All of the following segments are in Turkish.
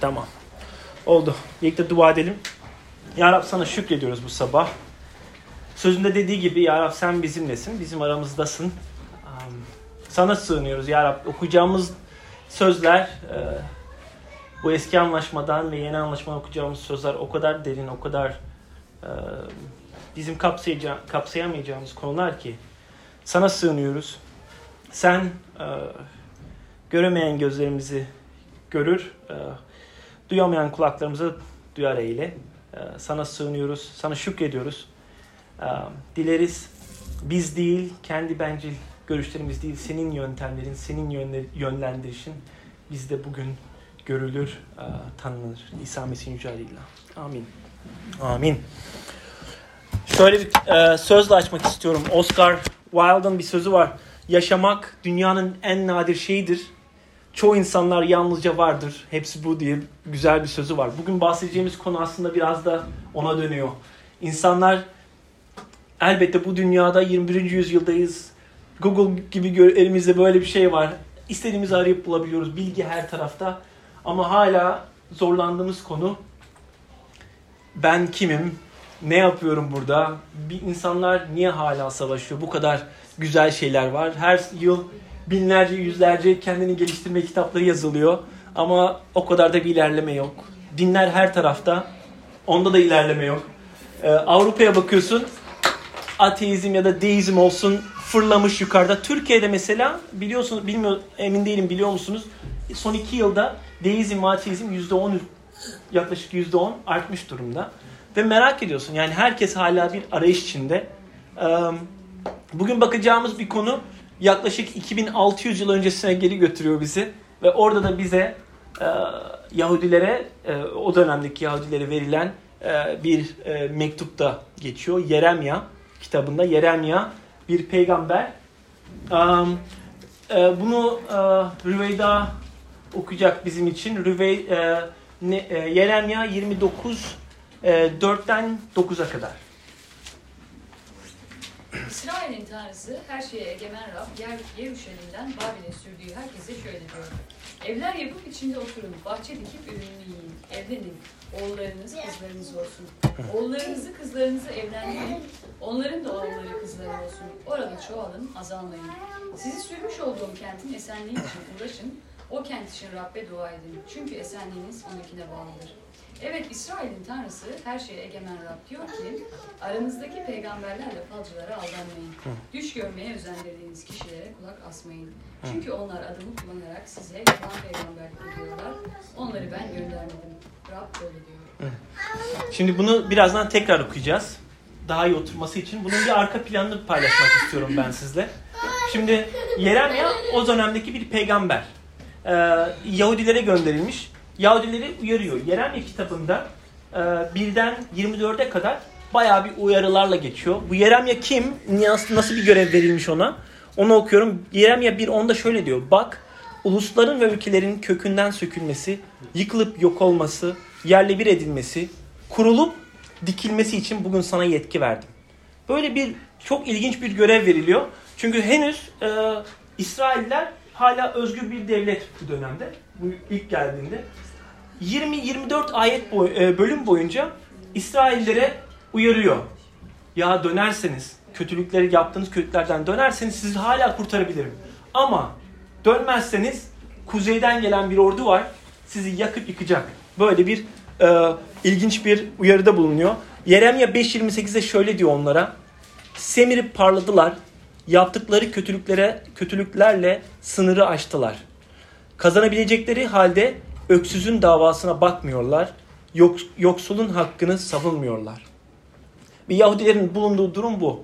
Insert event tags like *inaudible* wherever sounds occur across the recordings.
Tamam. Oldu. Birlikte dua edelim. Ya Rab sana şükrediyoruz bu sabah. Sözünde dediği gibi Ya Rab sen bizimlesin. Bizim aramızdasın. Sana sığınıyoruz Ya Rab. Okuyacağımız sözler e, bu eski anlaşmadan ve yeni anlaşmadan okuyacağımız sözler o kadar derin, o kadar e, bizim kapsayamayacağımız konular ki sana sığınıyoruz. Sen e, göremeyen gözlerimizi görür, duyamayan kulaklarımızı duyar eyle. E, sana sığınıyoruz, sana şükrediyoruz. E, dileriz biz değil, kendi bencil görüşlerimiz değil, senin yöntemlerin, senin yönle- yönlendirişin bizde bugün görülür, e, tanınır. İsa Mesih'in yüce adıyla. Amin. Amin. Şöyle bir e, sözle açmak istiyorum. Oscar Wilde'ın bir sözü var. Yaşamak dünyanın en nadir şeyidir. Çoğu insanlar yalnızca vardır. Hepsi bu diye güzel bir sözü var. Bugün bahsedeceğimiz konu aslında biraz da ona dönüyor. İnsanlar elbette bu dünyada 21. yüzyıldayız. Google gibi elimizde böyle bir şey var. İstediğimizi arayıp bulabiliyoruz. Bilgi her tarafta. Ama hala zorlandığımız konu ben kimim? Ne yapıyorum burada? Bir insanlar niye hala savaşıyor? Bu kadar güzel şeyler var. Her yıl binlerce, yüzlerce kendini geliştirme kitapları yazılıyor. Ama o kadar da bir ilerleme yok. Dinler her tarafta. Onda da ilerleme yok. Ee, Avrupa'ya bakıyorsun. Ateizm ya da deizm olsun fırlamış yukarıda. Türkiye'de mesela biliyorsunuz, bilmiyor, emin değilim biliyor musunuz? Son iki yılda deizm ve ateizm %10 yaklaşık %10 artmış durumda. Ve merak ediyorsun yani herkes hala bir arayış içinde. Ee, Bugün bakacağımız bir konu yaklaşık 2600 yıl öncesine geri götürüyor bizi. Ve orada da bize e, Yahudilere, e, o dönemdeki Yahudilere verilen e, bir e, mektupta geçiyor. Yeremya kitabında. Yeremya bir peygamber. Um, e, bunu e, Rüveyda okuyacak bizim için. Rüvey, e, ne, e, Yeremya 29 e, 4'ten 9'a kadar. İsrail'in tanrısı her şeye egemen Rab yer, Yeruşalim'den Babil'e sürdüğü herkese şöyle diyor. Evler yapıp içinde oturun, bahçe dikip ürününü yiyin, evlenin, oğullarınız kızlarınız olsun. Oğullarınızı kızlarınızı evlendirin, onların da oğulları kızları olsun. Orada çoğalın, azalmayın. Sizi sürmüş olduğum kentin esenliği için uğraşın, o kent için Rabbe dua edin. Çünkü esenliğiniz onunkine bağlıdır. Evet İsrail'in tanrısı her şeye egemen Rab diyor ki aranızdaki peygamberlerle falcılara aldanmayın. Düş görmeye özendirdiğiniz kişilere kulak asmayın. Çünkü onlar adımı kullanarak size yalan peygamberlik ediyorlar. Onları ben göndermedim. Rab böyle diyor. Şimdi bunu birazdan tekrar okuyacağız. Daha iyi oturması için. Bunun bir arka planını paylaşmak istiyorum ben sizle. Şimdi Yeremya o dönemdeki bir peygamber. Ee, Yahudilere gönderilmiş. Yahudileri uyarıyor. Yeremya kitabında e, birden 24'e kadar bayağı bir uyarılarla geçiyor. Bu Yeremya kim? Nasıl, bir görev verilmiş ona? Onu okuyorum. Yeremya 1.10'da şöyle diyor. Bak ulusların ve ülkelerin kökünden sökülmesi, yıkılıp yok olması, yerle bir edilmesi, kurulup dikilmesi için bugün sana yetki verdim. Böyle bir çok ilginç bir görev veriliyor. Çünkü henüz e, İsrailler hala özgür bir devlet bu dönemde. Bu ilk geldiğinde. 20-24 ayet boy, e, bölüm boyunca İsraillere uyarıyor. Ya dönerseniz, kötülükleri yaptığınız kötülüklerden dönerseniz sizi hala kurtarabilirim. Ama dönmezseniz kuzeyden gelen bir ordu var. Sizi yakıp yıkacak. Böyle bir e, ilginç bir uyarıda bulunuyor. Yeremya 5.28'de şöyle diyor onlara. Semirip parladılar. Yaptıkları kötülüklere kötülüklerle sınırı aştılar. Kazanabilecekleri halde öksüzün davasına bakmıyorlar. Yok, yoksulun hakkını savunmuyorlar. Ve Yahudilerin bulunduğu durum bu.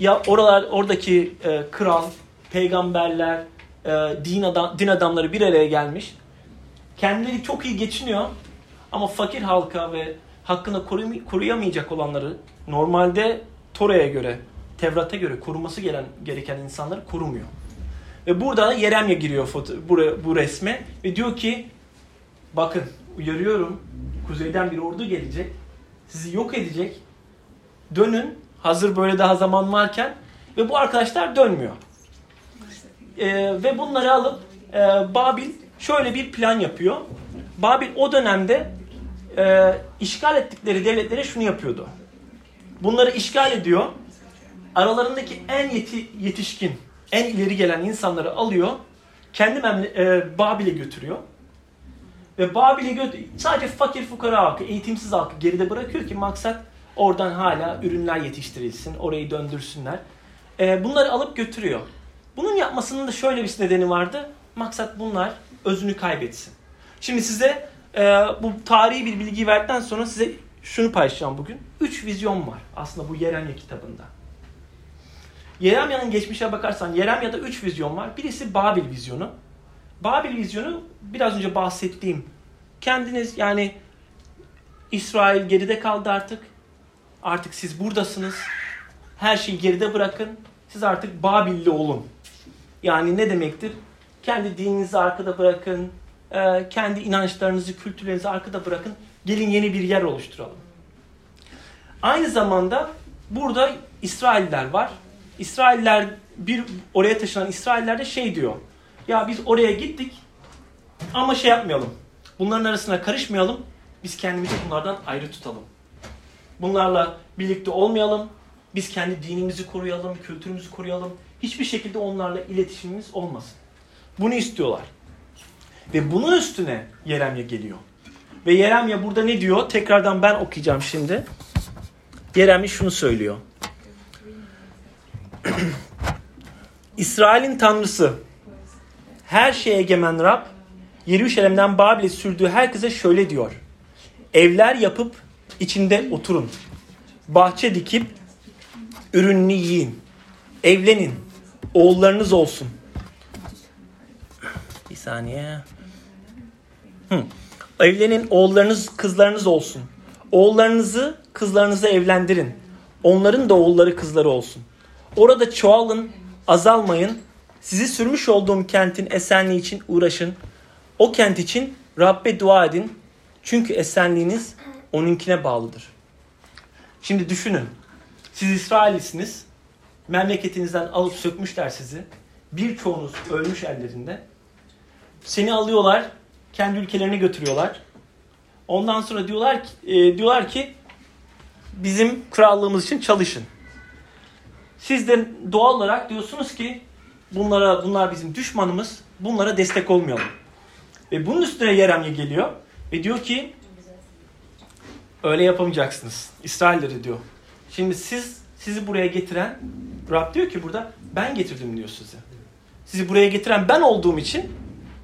Ya oralar oradaki e, kral, peygamberler, e, din adam din adamları bir araya gelmiş. Kendileri çok iyi geçiniyor ama fakir halka ve hakkını koruyam- koruyamayacak olanları normalde Tora'ya göre, Tevrat'a göre koruması gelen, gereken insanları korumuyor. Ve burada Yeremye giriyor foto, bu, bu resme ve diyor ki bakın uyarıyorum kuzeyden bir ordu gelecek sizi yok edecek dönün hazır böyle daha zaman varken ve bu arkadaşlar dönmüyor. Ee, ve bunları alıp e, Babil şöyle bir plan yapıyor. Babil o dönemde e, işgal ettikleri devletlere şunu yapıyordu. Bunları işgal ediyor. Aralarındaki en yeti, yetişkin, en ileri gelen insanları alıyor. Kendi memle- e, Babil'e götürüyor. Ve götür sadece fakir fukara halkı, eğitimsiz halkı geride bırakıyor ki maksat oradan hala ürünler yetiştirilsin, orayı döndürsünler. E, bunları alıp götürüyor. Bunun yapmasının da şöyle bir nedeni vardı. Maksat bunlar özünü kaybetsin. Şimdi size e, bu tarihi bir bilgi verdikten sonra size şunu paylaşacağım bugün. Üç vizyon var aslında bu Yeremye kitabında. Yeremya'nın geçmişe bakarsan Yeremya'da üç vizyon var. Birisi Babil vizyonu. Babil vizyonu biraz önce bahsettiğim kendiniz yani İsrail geride kaldı artık. Artık siz buradasınız. Her şeyi geride bırakın. Siz artık Babilli olun. Yani ne demektir? Kendi dininizi arkada bırakın. e, Kendi inançlarınızı, kültürlerinizi arkada bırakın. Gelin yeni bir yer oluşturalım. Aynı zamanda burada İsrailler var. İsrailler bir oraya taşınan İsrailler de şey diyor. Ya biz oraya gittik ama şey yapmayalım. Bunların arasına karışmayalım. Biz kendimizi bunlardan ayrı tutalım. Bunlarla birlikte olmayalım. Biz kendi dinimizi koruyalım, kültürümüzü koruyalım. Hiçbir şekilde onlarla iletişimimiz olmasın. Bunu istiyorlar. Ve bunun üstüne Yeremye geliyor. Ve Yeremye burada ne diyor? Tekrardan ben okuyacağım şimdi. Yeremye şunu söylüyor. *clears throat* İsrail'in tanrısı, her şeye egemen Rab, Yeruşalim'den Babil'e sürdüğü herkese şöyle diyor. Evler yapıp içinde oturun. Bahçe dikip ürününü yiyin. Evlenin. Oğullarınız olsun. Bir saniye. Hı. Evlenin oğullarınız, kızlarınız olsun. Oğullarınızı, kızlarınızı evlendirin. Onların da oğulları, kızları olsun. Orada çoğalın, azalmayın. Sizi sürmüş olduğum kentin esenliği için uğraşın. O kent için Rabbe dua edin. Çünkü esenliğiniz onunkine bağlıdır. Şimdi düşünün. Siz İsraillisiniz. Memleketinizden alıp sökmüşler sizi. Birçoğunuz ölmüş ellerinde. Seni alıyorlar, kendi ülkelerine götürüyorlar. Ondan sonra diyorlar ki, e, diyorlar ki bizim krallığımız için çalışın. Siz de doğal olarak diyorsunuz ki bunlara bunlar bizim düşmanımız. Bunlara destek olmayalım. Ve bunun üstüne Yeremye geliyor ve diyor ki öyle yapamayacaksınız. İsrailleri diyor. Şimdi siz sizi buraya getiren Rab diyor ki burada ben getirdim diyor sizi. Sizi buraya getiren ben olduğum için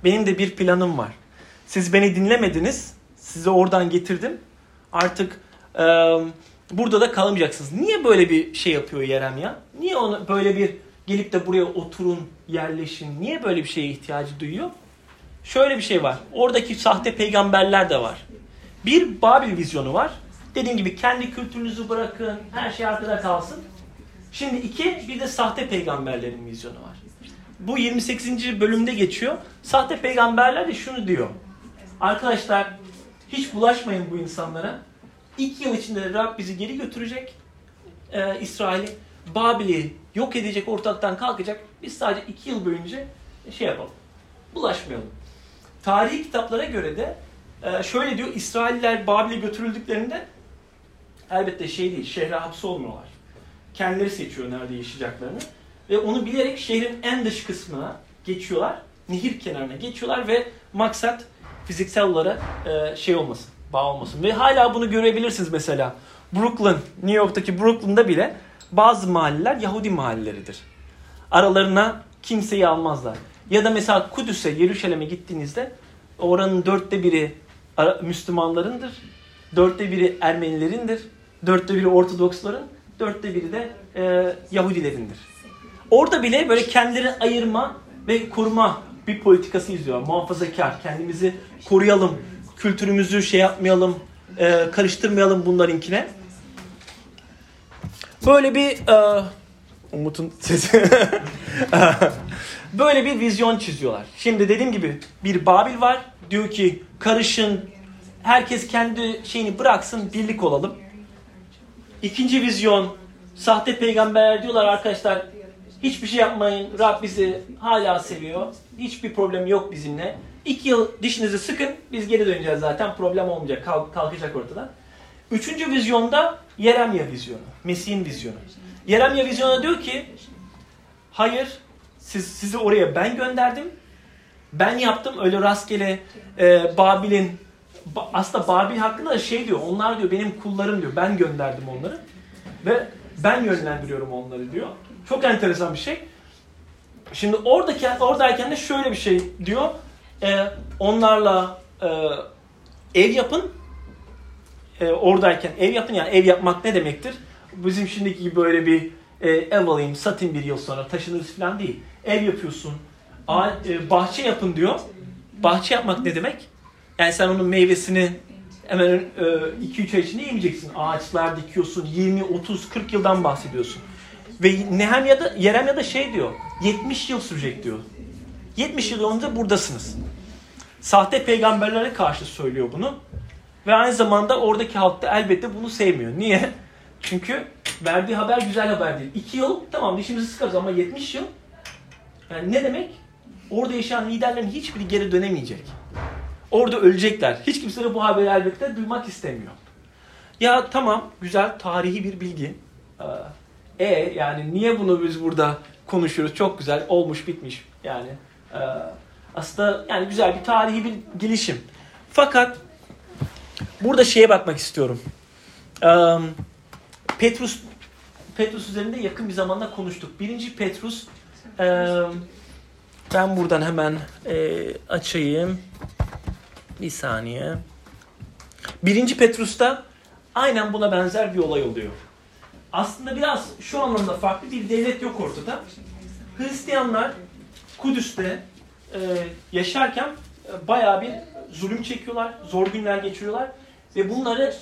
benim de bir planım var. Siz beni dinlemediniz. Sizi oradan getirdim. Artık e, burada da kalamayacaksınız. Niye böyle bir şey yapıyor Yeremya? Niye onu böyle bir gelip de buraya oturun, yerleşin? Niye böyle bir şeye ihtiyacı duyuyor? Şöyle bir şey var. Oradaki sahte peygamberler de var. Bir Babil vizyonu var. Dediğim gibi kendi kültürünüzü bırakın, her şey arkada kalsın. Şimdi iki, bir de sahte peygamberlerin vizyonu var. Bu 28. bölümde geçiyor. Sahte peygamberler de şunu diyor. Arkadaşlar hiç bulaşmayın bu insanlara. İki yıl içinde Rab bizi geri götürecek. Ee, İsrail'i, Babil'i yok edecek, ortalıktan kalkacak. Biz sadece iki yıl boyunca şey yapalım. Bulaşmayalım. Tarihi kitaplara göre de e, şöyle diyor. İsrailler Babil'e götürüldüklerinde elbette şey değil, şehre hapsolmuyorlar. Kendileri seçiyor nerede yaşayacaklarını. Ve onu bilerek şehrin en dış kısmına geçiyorlar. Nehir kenarına geçiyorlar ve maksat fiziksel olarak e, şey olmasın, bağ olmasın. Ve hala bunu görebilirsiniz mesela. Brooklyn, New York'taki Brooklyn'da bile bazı mahalleler Yahudi mahalleleridir. Aralarına kimseyi almazlar. Ya da mesela Kudüs'e, Yeruşalim'e gittiğinizde oranın dörtte biri Müslümanlarındır, dörtte biri Ermenilerindir, dörtte biri Ortodoksların, dörtte biri de e, Yahudilerindir. Orada bile böyle kendilerini ayırma ve koruma bir politikası izliyor. Muhafazakar, kendimizi koruyalım, kültürümüzü şey yapmayalım, e, karıştırmayalım bunlarınkine. Böyle bir e, Umut'un sesi. *laughs* Böyle bir vizyon çiziyorlar. Şimdi dediğim gibi bir Babil var. Diyor ki karışın, herkes kendi şeyini bıraksın, birlik olalım. İkinci vizyon, sahte peygamberler diyorlar arkadaşlar hiçbir şey yapmayın. Rab bizi hala seviyor. Hiçbir problem yok bizimle. İki yıl dişinizi sıkın. Biz geri döneceğiz zaten. Problem olmayacak. Kalk, kalkacak ortadan. Üçüncü vizyonda Yeremya vizyonu. Mesih'in vizyonu. Yeremya vizyonu diyor ki hayır siz, sizi oraya ben gönderdim. Ben yaptım öyle rastgele e, Babil'in ba, aslında Babil hakkında da şey diyor. Onlar diyor benim kullarım diyor. Ben gönderdim onları. Ve ben yönlendiriyorum onları diyor. Çok enteresan bir şey. Şimdi oradaki oradayken de şöyle bir şey diyor. E, onlarla e, ev yapın. E, oradayken ev yapın yani ev yapmak ne demektir? Bizim şimdiki gibi böyle bir e, ev alayım satayım bir yıl sonra taşınırız falan değil. Ev yapıyorsun. A, e, bahçe yapın diyor. Bahçe yapmak ne demek? Yani sen onun meyvesini hemen 2-3 ay içinde yemeyeceksin. Ağaçlar dikiyorsun. 20, 30, 40 yıldan bahsediyorsun. Ve Nehemya'da, Yeremya'da şey diyor. 70 yıl sürecek diyor. 70 yıl önce buradasınız. Sahte peygamberlere karşı söylüyor bunu. Ve aynı zamanda oradaki halk da elbette bunu sevmiyor. Niye? Çünkü verdiği haber güzel haber değil. 2 yıl tamam dişimizi sıkarız ama 70 yıl yani ne demek? Orada yaşayan liderlerin hiçbiri geri dönemeyecek. Orada ölecekler. Hiç kimse de bu haberi elbette duymak istemiyor. Ya tamam güzel tarihi bir bilgi. Ee, e yani niye bunu biz burada konuşuyoruz? Çok güzel olmuş bitmiş yani. E, aslında yani güzel bir tarihi bir gelişim. Fakat burada şeye bakmak istiyorum. Petrus Petrus üzerinde yakın bir zamanda konuştuk. Birinci Petrus ben buradan hemen açayım. Bir saniye. Birinci Petrus'ta aynen buna benzer bir olay oluyor. Aslında biraz şu anlamda farklı bir devlet yok ortada. Hristiyanlar Kudüs'te yaşarken e, bayağı bir zulüm çekiyorlar, zor günler geçiriyorlar ve bunları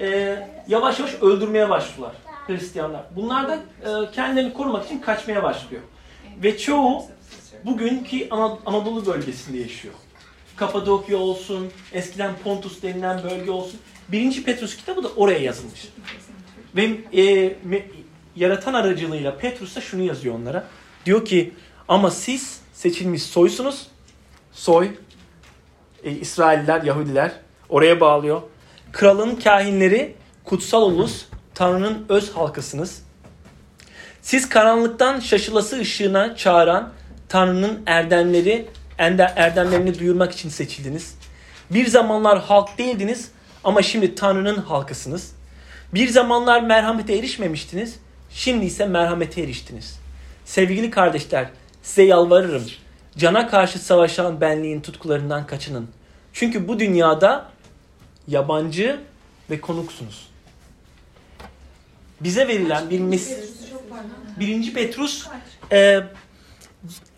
e, yavaş yavaş öldürmeye başlıyorlar Hristiyanlar. Bunlar da e, kendilerini korumak için kaçmaya başlıyor. Ve çoğu bugünkü Anadolu bölgesinde yaşıyor. Kapadokya olsun, eskiden Pontus denilen bölge olsun. Birinci Petrus kitabı da oraya yazılmış. Ve e, me, yaratan aracılığıyla Petrus da şunu yazıyor onlara. Diyor ki ama siz seçilmiş soysunuz. Soy, e, İsrailler, Yahudiler oraya bağlıyor. Kralın kahinleri, kutsal ulus, Tanrı'nın öz halkısınız. Siz karanlıktan şaşılası ışığına çağıran Tanrı'nın erdemleri, erdemlerini duyurmak için seçildiniz. Bir zamanlar halk değildiniz ama şimdi Tanrı'nın halkısınız. Bir zamanlar merhamete erişmemiştiniz, şimdi ise merhamete eriştiniz. Sevgili kardeşler, size yalvarırım. Cana karşı savaşan benliğin tutkularından kaçının. Çünkü bu dünyada yabancı ve konuksunuz. Bize verilen bir mes birinci Petrus e,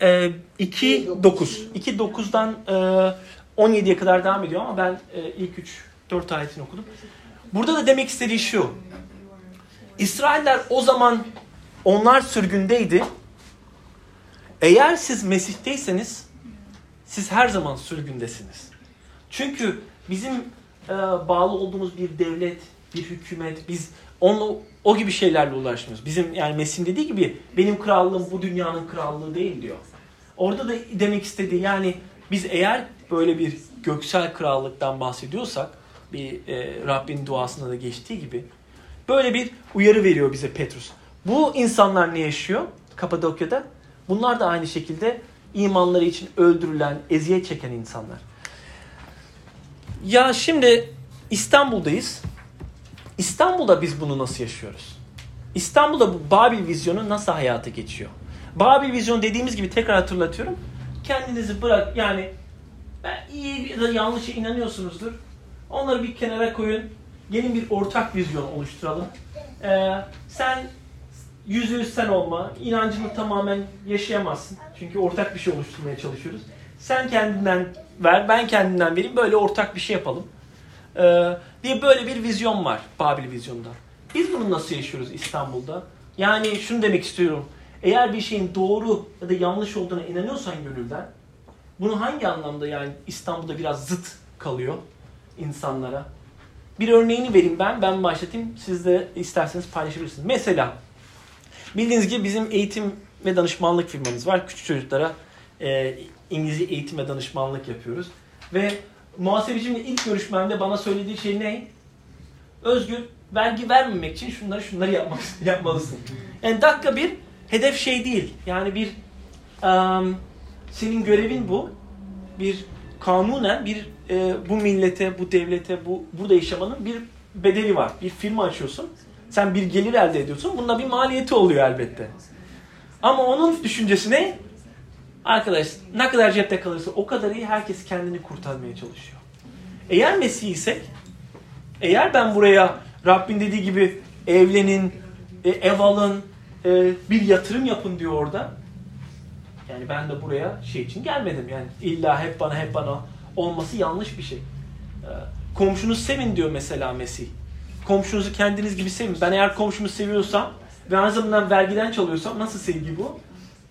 e, 2.9 2.9'dan e, 17'ye kadar devam ediyor ama ben e, ilk 3 4 ayetini okudum. Burada da demek istediği şu. İsrailler o zaman onlar sürgündeydi. Eğer siz Mesih'teyseniz siz her zaman sürgündesiniz. Çünkü bizim e, bağlı olduğumuz bir devlet, bir hükümet, biz onu o gibi şeylerle ulaşmıyoruz. Bizim yani Mesih'in dediği gibi benim krallığım bu dünyanın krallığı değil diyor. Orada da demek istediği yani biz eğer böyle bir göksel krallıktan bahsediyorsak bir e, Rabbin duasında da geçtiği gibi böyle bir uyarı veriyor bize Petrus. Bu insanlar ne yaşıyor Kapadokya'da? Bunlar da aynı şekilde imanları için öldürülen, eziyet çeken insanlar. Ya şimdi İstanbul'dayız. İstanbul'da biz bunu nasıl yaşıyoruz? İstanbul'da bu Babil vizyonu nasıl hayata geçiyor? Babil vizyonu dediğimiz gibi tekrar hatırlatıyorum. Kendinizi bırak yani ben iyi ya da yanlışa inanıyorsunuzdur. Onları bir kenara koyun. Gelin bir ortak vizyon oluşturalım. Ee, sen yüzde yüz sen olma. inancını tamamen yaşayamazsın. Çünkü ortak bir şey oluşturmaya çalışıyoruz. Sen kendinden ver, ben kendimden vereyim. Böyle ortak bir şey yapalım. Ee, diye böyle bir vizyon var Babil vizyonunda. Biz bunu nasıl yaşıyoruz İstanbul'da? Yani şunu demek istiyorum. Eğer bir şeyin doğru ya da yanlış olduğuna inanıyorsan gönülden bunu hangi anlamda yani İstanbul'da biraz zıt kalıyor insanlara? Bir örneğini vereyim ben. Ben başlatayım. Siz de isterseniz paylaşabilirsiniz. Mesela bildiğiniz gibi bizim eğitim ve danışmanlık firmamız var. Küçük çocuklara e, İngilizce eğitim ve danışmanlık yapıyoruz. Ve muhasebecimle ilk görüşmemde bana söylediği şey ne? Özgür, vergi vermemek için şunları şunları *laughs* yapmalısın. Yani dakika bir, hedef şey değil. Yani bir, um, senin görevin bu. Bir kanunen bir e, bu millete, bu devlete, bu burada yaşamanın bir bedeli var. Bir firma açıyorsun. Sen bir gelir elde ediyorsun. Bunda bir maliyeti oluyor elbette. Ama onun düşüncesi ne? Arkadaş ne kadar cepte kalırsa o kadar iyi herkes kendini kurtarmaya çalışıyor. Eğer Mesih isek, eğer ben buraya Rabbin dediği gibi evlenin, e, ev alın, e, bir yatırım yapın diyor orada. Yani ben de buraya şey için gelmedim. Yani illa hep bana hep bana olması yanlış bir şey. E, komşunuz sevin diyor mesela Mesih. Komşunuzu kendiniz gibi sevin. Ben eğer komşumu seviyorsam ve aynı vergiden çalıyorsam nasıl sevgi bu?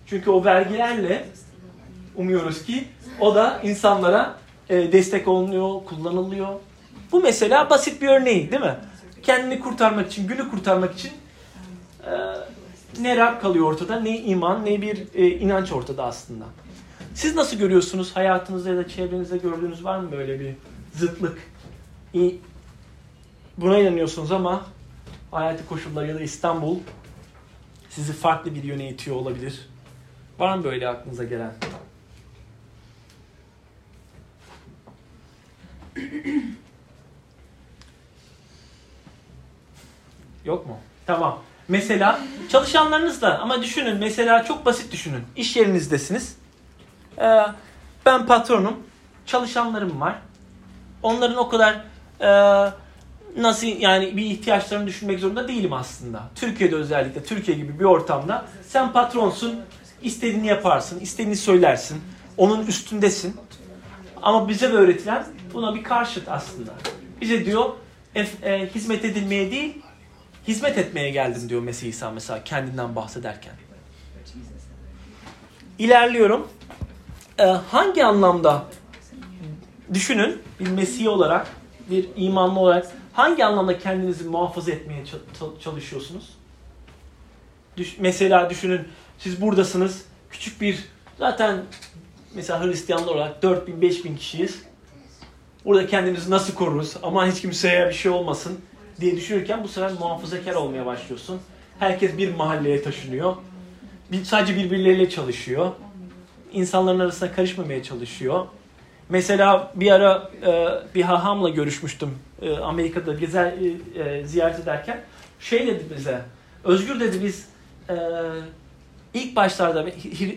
Çünkü o vergilerle umuyoruz ki o da insanlara e, destek olunuyor, kullanılıyor. Bu mesela basit bir örneği değil mi? Kendini kurtarmak için, günü kurtarmak için e, ne Rab kalıyor ortada, ne iman, ne bir e, inanç ortada aslında. Siz nasıl görüyorsunuz hayatınızda ya da çevrenizde gördüğünüz var mı böyle bir zıtlık? Buna inanıyorsunuz ama hayati koşullar ya da İstanbul sizi farklı bir yöne itiyor olabilir. Var mı böyle aklınıza gelen? *clears throat* Yok mu? Tamam. Mesela çalışanlarınız da ama düşünün mesela çok basit düşünün. İş yerinizdesiniz. Ee, ben patronum. Çalışanlarım var. Onların o kadar e, nasıl yani bir ihtiyaçlarını düşünmek zorunda değilim aslında. Türkiye'de özellikle Türkiye gibi bir ortamda sen patronsun, istediğini yaparsın, istediğini söylersin, onun üstündesin. Ama bize de öğretilen buna bir karşıt aslında. Bize diyor e, e, hizmet edilmeye değil, hizmet etmeye geldim diyor Mesih İsa mesela kendinden bahsederken. İlerliyorum. E, hangi anlamda düşünün bir Mesih olarak, bir imanlı olarak hangi anlamda kendinizi muhafaza etmeye çalışıyorsunuz? Mesela düşünün siz buradasınız. Küçük bir zaten mesela Hristiyanlar olarak 4000 5000 kişiyiz. Burada kendimizi nasıl koruruz? Aman hiç kimseye bir şey olmasın diye düşünürken bu sefer muhafazakar olmaya başlıyorsun. Herkes bir mahalleye taşınıyor. Bir, sadece birbirleriyle çalışıyor. İnsanların arasına karışmamaya çalışıyor. Mesela bir ara e, bir hahamla görüşmüştüm e, Amerika'da gezer e, e, ziyaret ederken. Şey dedi bize, Özgür dedi biz e, ilk başlarda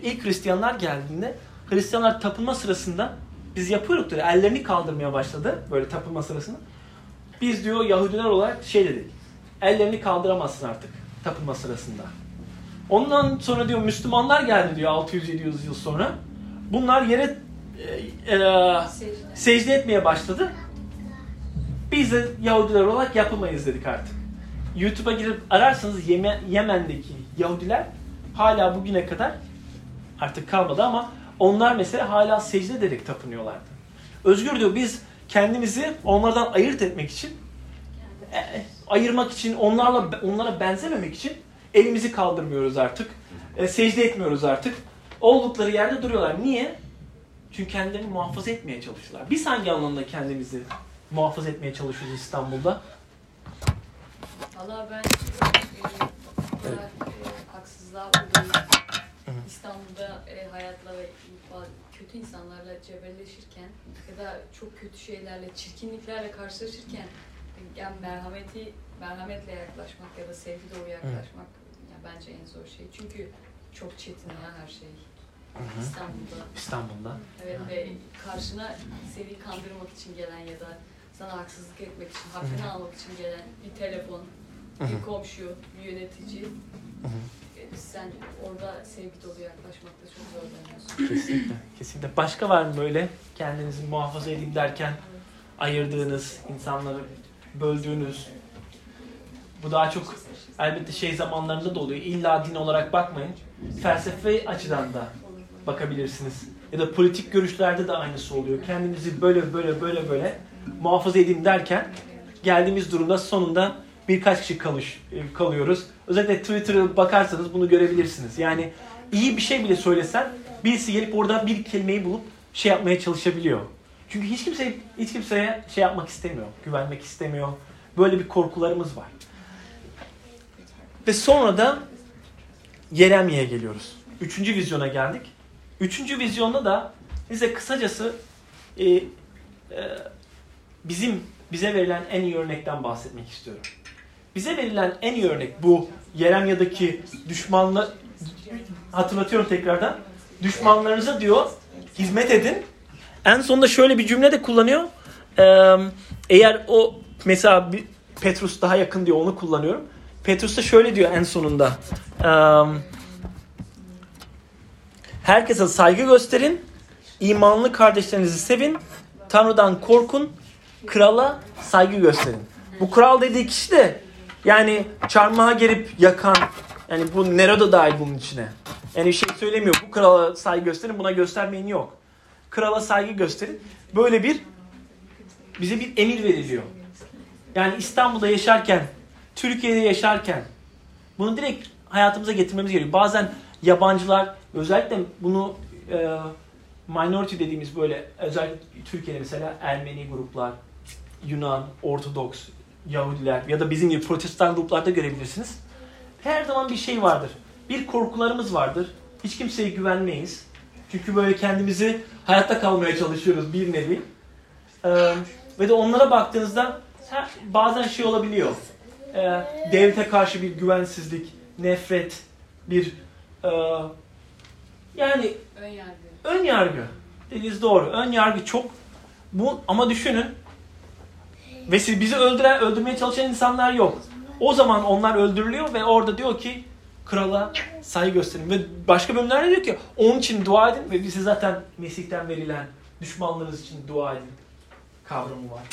ilk Hristiyanlar geldiğinde Hristiyanlar tapınma sırasında biz yapıyorduk dedi. Ellerini kaldırmaya başladı böyle tapınma sırasında. Biz diyor Yahudiler olarak şey dedik. Ellerini kaldıramazsın artık tapınma sırasında. Ondan sonra diyor Müslümanlar geldi diyor 600-700 yıl sonra. Bunlar yere e, e, secde etmeye başladı. Biz de Yahudiler olarak yapamayız dedik artık. YouTube'a girip ararsanız Yemen, Yemen'deki Yahudiler hala bugüne kadar artık kalmadı ama onlar mesela hala secde ederek tapınıyorlardı. Özgür diyor biz kendimizi onlardan ayırt etmek için e, ayırmak için onlarla onlara benzememek için elimizi kaldırmıyoruz artık. E, secde etmiyoruz artık. Oldukları yerde duruyorlar. Niye? Çünkü kendilerini muhafaza etmeye çalışıyorlar. Biz hangi anlamda kendimizi muhafaza etmeye çalışıyoruz İstanbul'da? Valla ben e, evet. e, haksızlığa uğrayıp İstanbul'da e, hayatla ve kötü insanlarla cebelleşirken ya da çok kötü şeylerle, çirkinliklerle karşılaşırken yani merhameti merhametle yaklaşmak ya da sevgi dolu yaklaşmak yani bence en zor şey. Çünkü çok çetin ya her şey. Hı-hı. İstanbul'da. İstanbul'da. Evet ve karşına seni kandırmak için gelen ya da sana haksızlık etmek için, hakkını Hı-hı. almak için gelen bir telefon, Hı-hı. bir komşu, bir yönetici. Hı-hı. Sen orada sevgi dolu yaklaşmakta çok zorlanıyorsun. Kesinlikle. Kesinlikle. Başka var mı böyle kendinizi muhafaza edeyim derken ayırdığınız, insanları böldüğünüz? Bu daha çok elbette şey zamanlarında da oluyor. İlla din olarak bakmayın. Felsefe açıdan da bakabilirsiniz. Ya da politik görüşlerde de aynısı oluyor. Kendinizi böyle böyle böyle böyle muhafaza edeyim derken geldiğimiz durumda sonunda birkaç kişi kalış, e, kalıyoruz. Özellikle Twitter'a bakarsanız bunu görebilirsiniz. Yani iyi bir şey bile söylesen birisi gelip orada bir kelimeyi bulup şey yapmaya çalışabiliyor. Çünkü hiç kimse hiç kimseye şey yapmak istemiyor, güvenmek istemiyor. Böyle bir korkularımız var. Ve sonra da Yeremye'ye geliyoruz. Üçüncü vizyona geldik. Üçüncü vizyonda da size kısacası e, e, bizim bize verilen en iyi örnekten bahsetmek istiyorum. Bize verilen en iyi örnek bu Yeremya'daki düşmanla hatırlatıyorum tekrardan. Düşmanlarınıza diyor hizmet edin. En sonunda şöyle bir cümle de kullanıyor. Ee, eğer o mesela Petrus daha yakın diyor onu kullanıyorum. Petrus da şöyle diyor en sonunda. Ee, herkese saygı gösterin. imanlı kardeşlerinizi sevin. Tanrı'dan korkun. Krala saygı gösterin. Bu kral dediği kişi de yani çarmıha gelip yakan yani bu Nero da dahil bunun içine. Yani bir şey söylemiyor. Bu krala saygı gösterin buna göstermeyin yok. Krala saygı gösterin. Böyle bir bize bir emir veriliyor. Yani İstanbul'da yaşarken, Türkiye'de yaşarken bunu direkt hayatımıza getirmemiz gerekiyor. Bazen yabancılar özellikle bunu e, minority dediğimiz böyle özellikle Türkiye'de mesela Ermeni gruplar, Yunan, Ortodoks, Yahudiler ya da bizim gibi protestan gruplarda görebilirsiniz. Her zaman bir şey vardır. Bir korkularımız vardır. Hiç kimseye güvenmeyiz. Çünkü böyle kendimizi hayatta kalmaya çalışıyoruz bir nevi. Ee, ve de onlara baktığınızda bazen şey olabiliyor. Ee, devlete karşı bir güvensizlik, nefret, bir e, yani Ön yargı. ön yargı. Dediğiniz doğru. Ön yargı çok bu ama düşünün ve siz bizi öldüren, öldürmeye çalışan insanlar yok. O zaman onlar öldürülüyor ve orada diyor ki krala saygı gösterin. Ve başka bölümlerde diyor ki onun için dua edin ve bize zaten Mesih'ten verilen düşmanlarınız için dua edin kavramı var.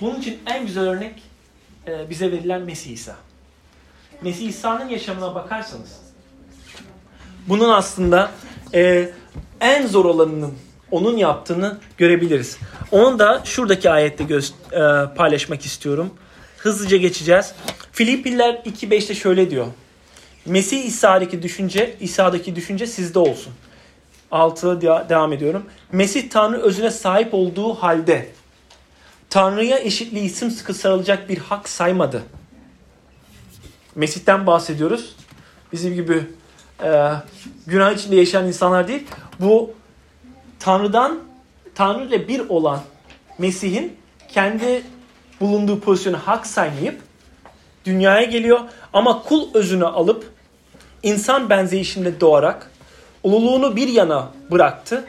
Bunun için en güzel örnek e, bize verilen Mesih İsa. Mesih İsa'nın yaşamına bakarsanız bunun aslında e, en zor olanının onun yaptığını görebiliriz. Onu da şuradaki ayette göz, e, paylaşmak istiyorum. Hızlıca geçeceğiz. Filipliler 2.5'te şöyle diyor. Mesih İsa'daki düşünce, İsa'daki düşünce sizde olsun. 6 devam ediyorum. Mesih Tanrı özüne sahip olduğu halde Tanrı'ya eşitliği isim sıkı sarılacak bir hak saymadı. Mesih'ten bahsediyoruz. Bizim gibi e, günah içinde yaşayan insanlar değil. Bu Tanrı'dan, Tanrı ile bir olan Mesih'in kendi bulunduğu pozisyonu hak saymayıp dünyaya geliyor ama kul özünü alıp insan benzeyişinde doğarak ululuğunu bir yana bıraktı.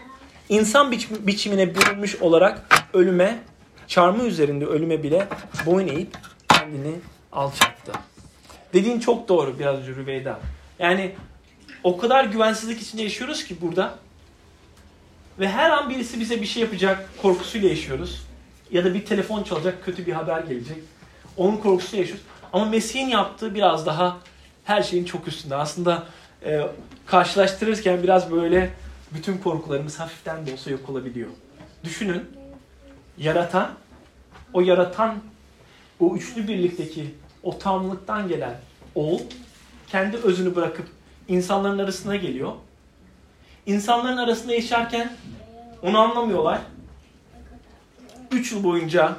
İnsan biçim, biçimine bürünmüş olarak ölüme, çarmı üzerinde ölüme bile boyun eğip kendini alçattı. Dediğin çok doğru biraz Rüveyda. Yani o kadar güvensizlik içinde yaşıyoruz ki burada. Ve her an birisi bize bir şey yapacak korkusuyla yaşıyoruz. Ya da bir telefon çalacak, kötü bir haber gelecek. Onun korkusuyla yaşıyoruz. Ama Mesih'in yaptığı biraz daha her şeyin çok üstünde. Aslında e, karşılaştırırken biraz böyle bütün korkularımız hafiften de olsa yok olabiliyor. Düşünün, yaratan, o yaratan, o üçlü birlikteki o tamlıktan gelen oğul kendi özünü bırakıp insanların arasına geliyor. İnsanların arasında yaşarken onu anlamıyorlar. 3 yıl boyunca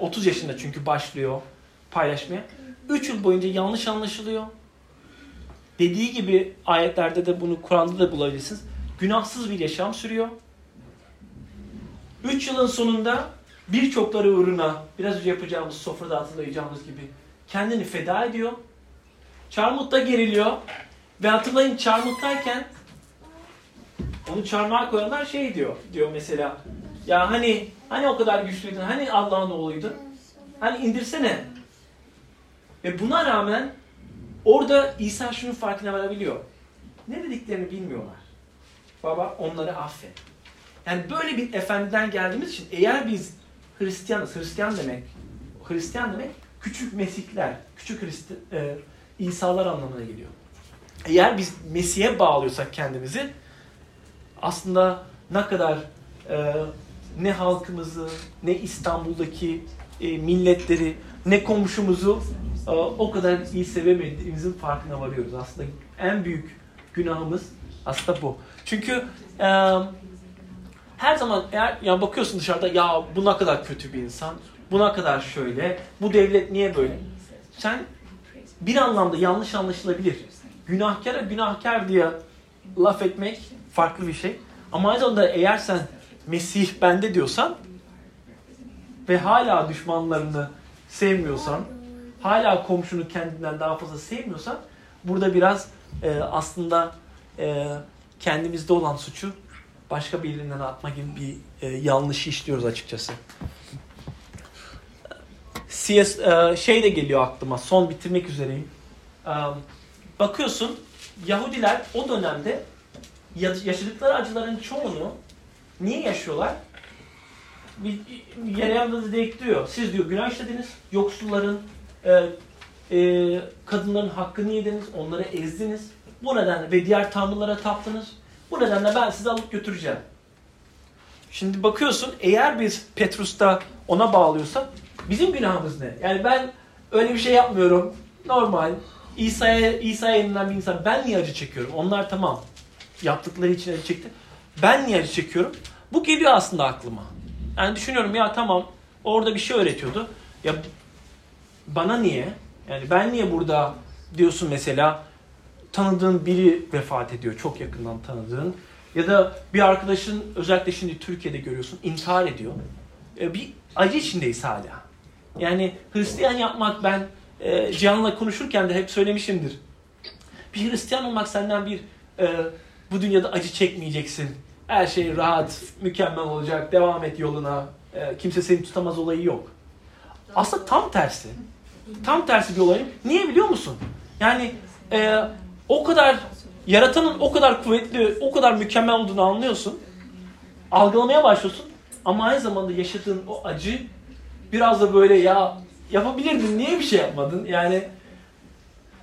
30 e, yaşında çünkü başlıyor paylaşmaya. 3 yıl boyunca yanlış anlaşılıyor. Dediği gibi ayetlerde de bunu Kur'an'da da bulabilirsiniz. Günahsız bir yaşam sürüyor. 3 yılın sonunda birçokları uğruna biraz önce yapacağımız sofrada hatırlayacağımız gibi kendini feda ediyor. Çarmut'ta geriliyor. Ve hatırlayın çarmıhtayken onu çarmıha koyanlar şey diyor. Diyor mesela ya hani hani o kadar güçlüydün. Hani Allah'ın oğluydun. Hani indirsene. Ve buna rağmen orada İsa şunun farkına varabiliyor. Ne dediklerini bilmiyorlar. Baba onları affet. Yani böyle bir efendiden geldiğimiz için eğer biz Hristiyanız, Hristiyan demek, Hristiyan demek küçük Mesihler, küçük Hristi, e, İsa'lar anlamına geliyor. Eğer biz Mesih'e bağlıyorsak kendimizi aslında ne kadar e, ne halkımızı, ne İstanbul'daki e, milletleri, ne komşumuzu e, o kadar iyi sevemediğimizin farkına varıyoruz. Aslında en büyük günahımız Aslında bu. Çünkü e, her zaman eğer ya bakıyorsun dışarıda ya bu ne kadar kötü bir insan, bu ne kadar şöyle, bu devlet niye böyle? Sen bir anlamda yanlış anlaşılabilir. Günahkara günahkar diye laf etmek farklı bir şey. Ama aynı zamanda eğer sen Mesih bende diyorsan ve hala düşmanlarını sevmiyorsan, hala komşunu kendinden daha fazla sevmiyorsan burada biraz e, aslında e, kendimizde olan suçu başka birinden atma gibi bir e, yanlışı işliyoruz açıkçası. CS, e, şey de geliyor aklıma. Son bitirmek üzereyim. E, bakıyorsun Yahudiler o dönemde yaşadıkları acıların çoğunu niye yaşıyorlar? Bir, Yerem'de de ekliyor. Siz diyor günah işlediniz. Yoksulların, e, e, kadınların hakkını yediniz. Onları ezdiniz. Bu nedenle ve diğer tanrılara taptınız. Bu nedenle ben sizi alıp götüreceğim. Şimdi bakıyorsun eğer biz Petrus'ta ona bağlıyorsak bizim günahımız ne? Yani ben öyle bir şey yapmıyorum. Normal. İsa'ya İsa'ya yeniden bir insan. Ben niye acı çekiyorum? Onlar tamam. Yaptıkları için acı çekti. Ben niye acı çekiyorum? Bu geliyor aslında aklıma. Yani düşünüyorum ya tamam orada bir şey öğretiyordu. Ya bana niye? Yani ben niye burada diyorsun mesela tanıdığın biri vefat ediyor. Çok yakından tanıdığın. Ya da bir arkadaşın özellikle şimdi Türkiye'de görüyorsun intihar ediyor. E, bir acı içindeyiz hala. Yani Hristiyan yapmak ben e, Cihan'la konuşurken de hep söylemişimdir. Bir Hristiyan olmak senden bir e, bu dünyada acı çekmeyeceksin. Her şey rahat, mükemmel olacak, devam et yoluna. E, kimse seni tutamaz olayı yok. Aslında tam tersi. Tam tersi bir olay. Niye biliyor musun? Yani e, o kadar yaratanın o kadar kuvvetli, o kadar mükemmel olduğunu anlıyorsun. Algılamaya başlıyorsun. Ama aynı zamanda yaşadığın o acı biraz da böyle ya yapabilirdin niye bir şey yapmadın? Yani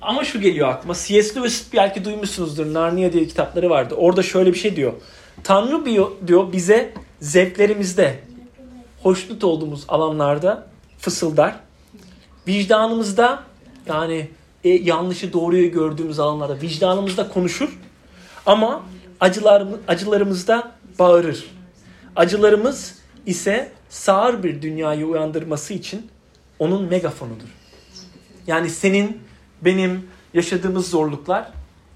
ama şu geliyor aklıma. C.S. Lewis belki duymuşsunuzdur. Narnia diye kitapları vardı. Orada şöyle bir şey diyor. Tanrı diyor bize zevklerimizde, hoşnut olduğumuz alanlarda fısıldar. Vicdanımızda yani e, yanlışı doğruyu gördüğümüz alanlarda vicdanımızda konuşur. Ama acılarımız, acılarımızda bağırır. Acılarımız ise sağır bir dünyayı uyandırması için onun megafonudur. Yani senin, benim yaşadığımız zorluklar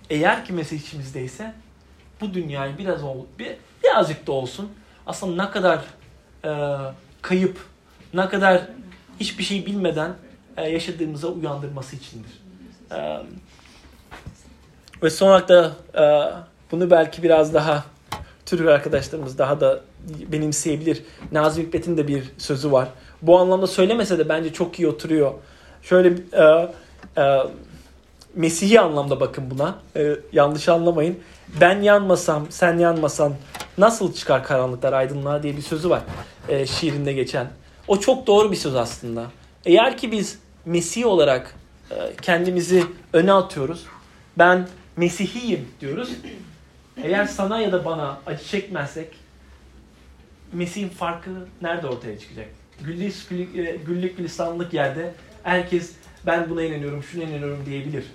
eğer ki Mesih içimizdeyse bu dünyayı biraz ol, bir, birazcık da olsun aslında ne kadar e, kayıp, ne kadar hiçbir şey bilmeden e, yaşadığımıza uyandırması içindir. E, ve son olarak da e, bunu belki biraz daha Türk arkadaşlarımız daha da benimseyebilir. Nazım Hikmet'in de bir sözü var. Bu anlamda söylemese de bence çok iyi oturuyor. Şöyle e, e, Mesih'i anlamda bakın buna. E, yanlış anlamayın. Ben yanmasam, sen yanmasan nasıl çıkar karanlıklar aydınlığa diye bir sözü var e, şiirinde geçen. O çok doğru bir söz aslında. Eğer ki biz Mesih olarak e, kendimizi öne atıyoruz. Ben Mesihiyim diyoruz. Eğer sana ya da bana acı çekmezsek Mesih'in farkı nerede ortaya çıkacak? Güllük, güllük, güllük lisanlık yerde herkes ben buna inanıyorum, şuna inanıyorum diyebilir.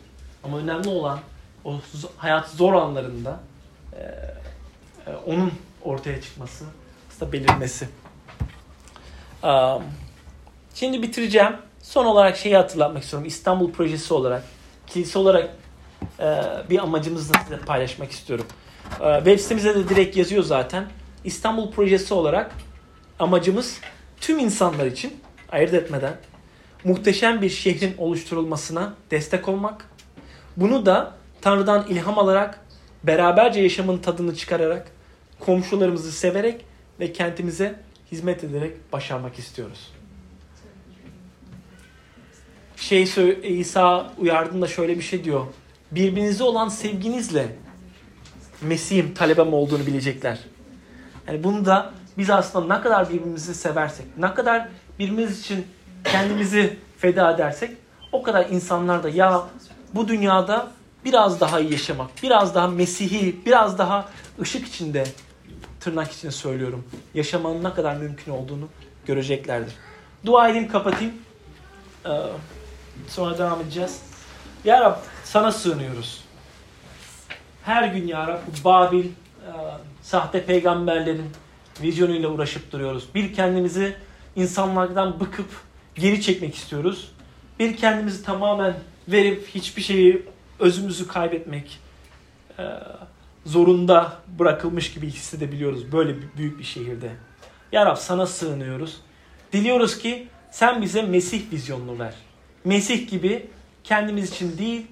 Ama önemli olan o hayat zor anlarında e, e, onun ortaya çıkması, aslında belirmesi. Um, şimdi bitireceğim. Son olarak şeyi hatırlatmak istiyorum. İstanbul projesi olarak, kilise olarak e, bir amacımızı size paylaşmak istiyorum. E, web sitemizde de direkt yazıyor zaten. İstanbul projesi olarak amacımız tüm insanlar için ayırt etmeden muhteşem bir şehrin oluşturulmasına destek olmak. Bunu da Tanrı'dan ilham alarak, beraberce yaşamın tadını çıkararak, komşularımızı severek ve kentimize hizmet ederek başarmak istiyoruz. Şey İsa uyardığında şöyle bir şey diyor. Birbirinize olan sevginizle Mesih'im talebem olduğunu bilecekler. Yani bunu da biz aslında ne kadar birbirimizi seversek, ne kadar birbirimiz için kendimizi feda edersek o kadar insanlar da ya bu dünyada biraz daha iyi yaşamak, biraz daha Mesih'i, biraz daha ışık içinde tırnak içinde söylüyorum. Yaşamanın ne kadar mümkün olduğunu göreceklerdir. Dua edeyim kapatayım. Ee, sonra devam edeceğiz. Ya Rab sana sığınıyoruz. her gün ya Rab Babil, e, sahte peygamberlerin vizyonuyla uğraşıp duruyoruz. Bir kendimizi insanlardan bıkıp geri çekmek istiyoruz. Bir kendimizi tamamen verip hiçbir şeyi özümüzü kaybetmek e, zorunda bırakılmış gibi hissedebiliyoruz böyle büyük bir şehirde. Ya Rab sana sığınıyoruz. Diliyoruz ki sen bize Mesih vizyonunu ver. Mesih gibi kendimiz için değil,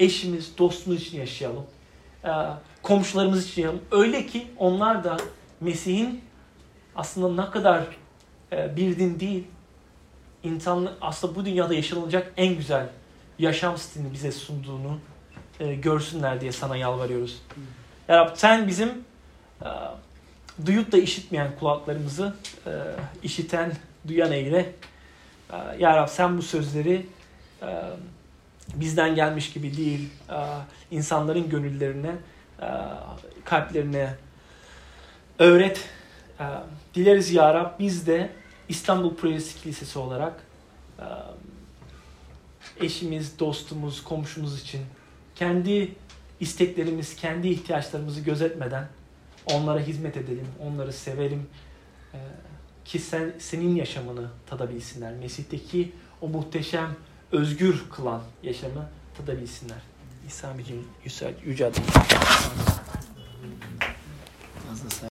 eşimiz, dostumuz için yaşayalım. Ee, komşularımız için yaşayalım. Öyle ki onlar da Mesih'in aslında ne kadar e, bir din değil, insan aslında bu dünyada yaşanılacak en güzel yaşam stilini bize sunduğunu e, görsünler diye sana yalvarıyoruz. Ya Rab sen bizim e, duyup da işitmeyen kulaklarımızı e, işiten, duyan eyle. E, ya Rab sen bu sözleri e, bizden gelmiş gibi değil, e, insanların gönüllerine, e, kalplerine öğret. E, dileriz Ya Rab biz de İstanbul Projesi Kilisesi olarak eşimiz, dostumuz, komşumuz için kendi isteklerimiz, kendi ihtiyaçlarımızı gözetmeden onlara hizmet edelim, onları sevelim. Ki sen senin yaşamını tadabilsinler. Mesih'teki o muhteşem, özgür kılan yaşamı tadabilsinler. İsa abicim yüce,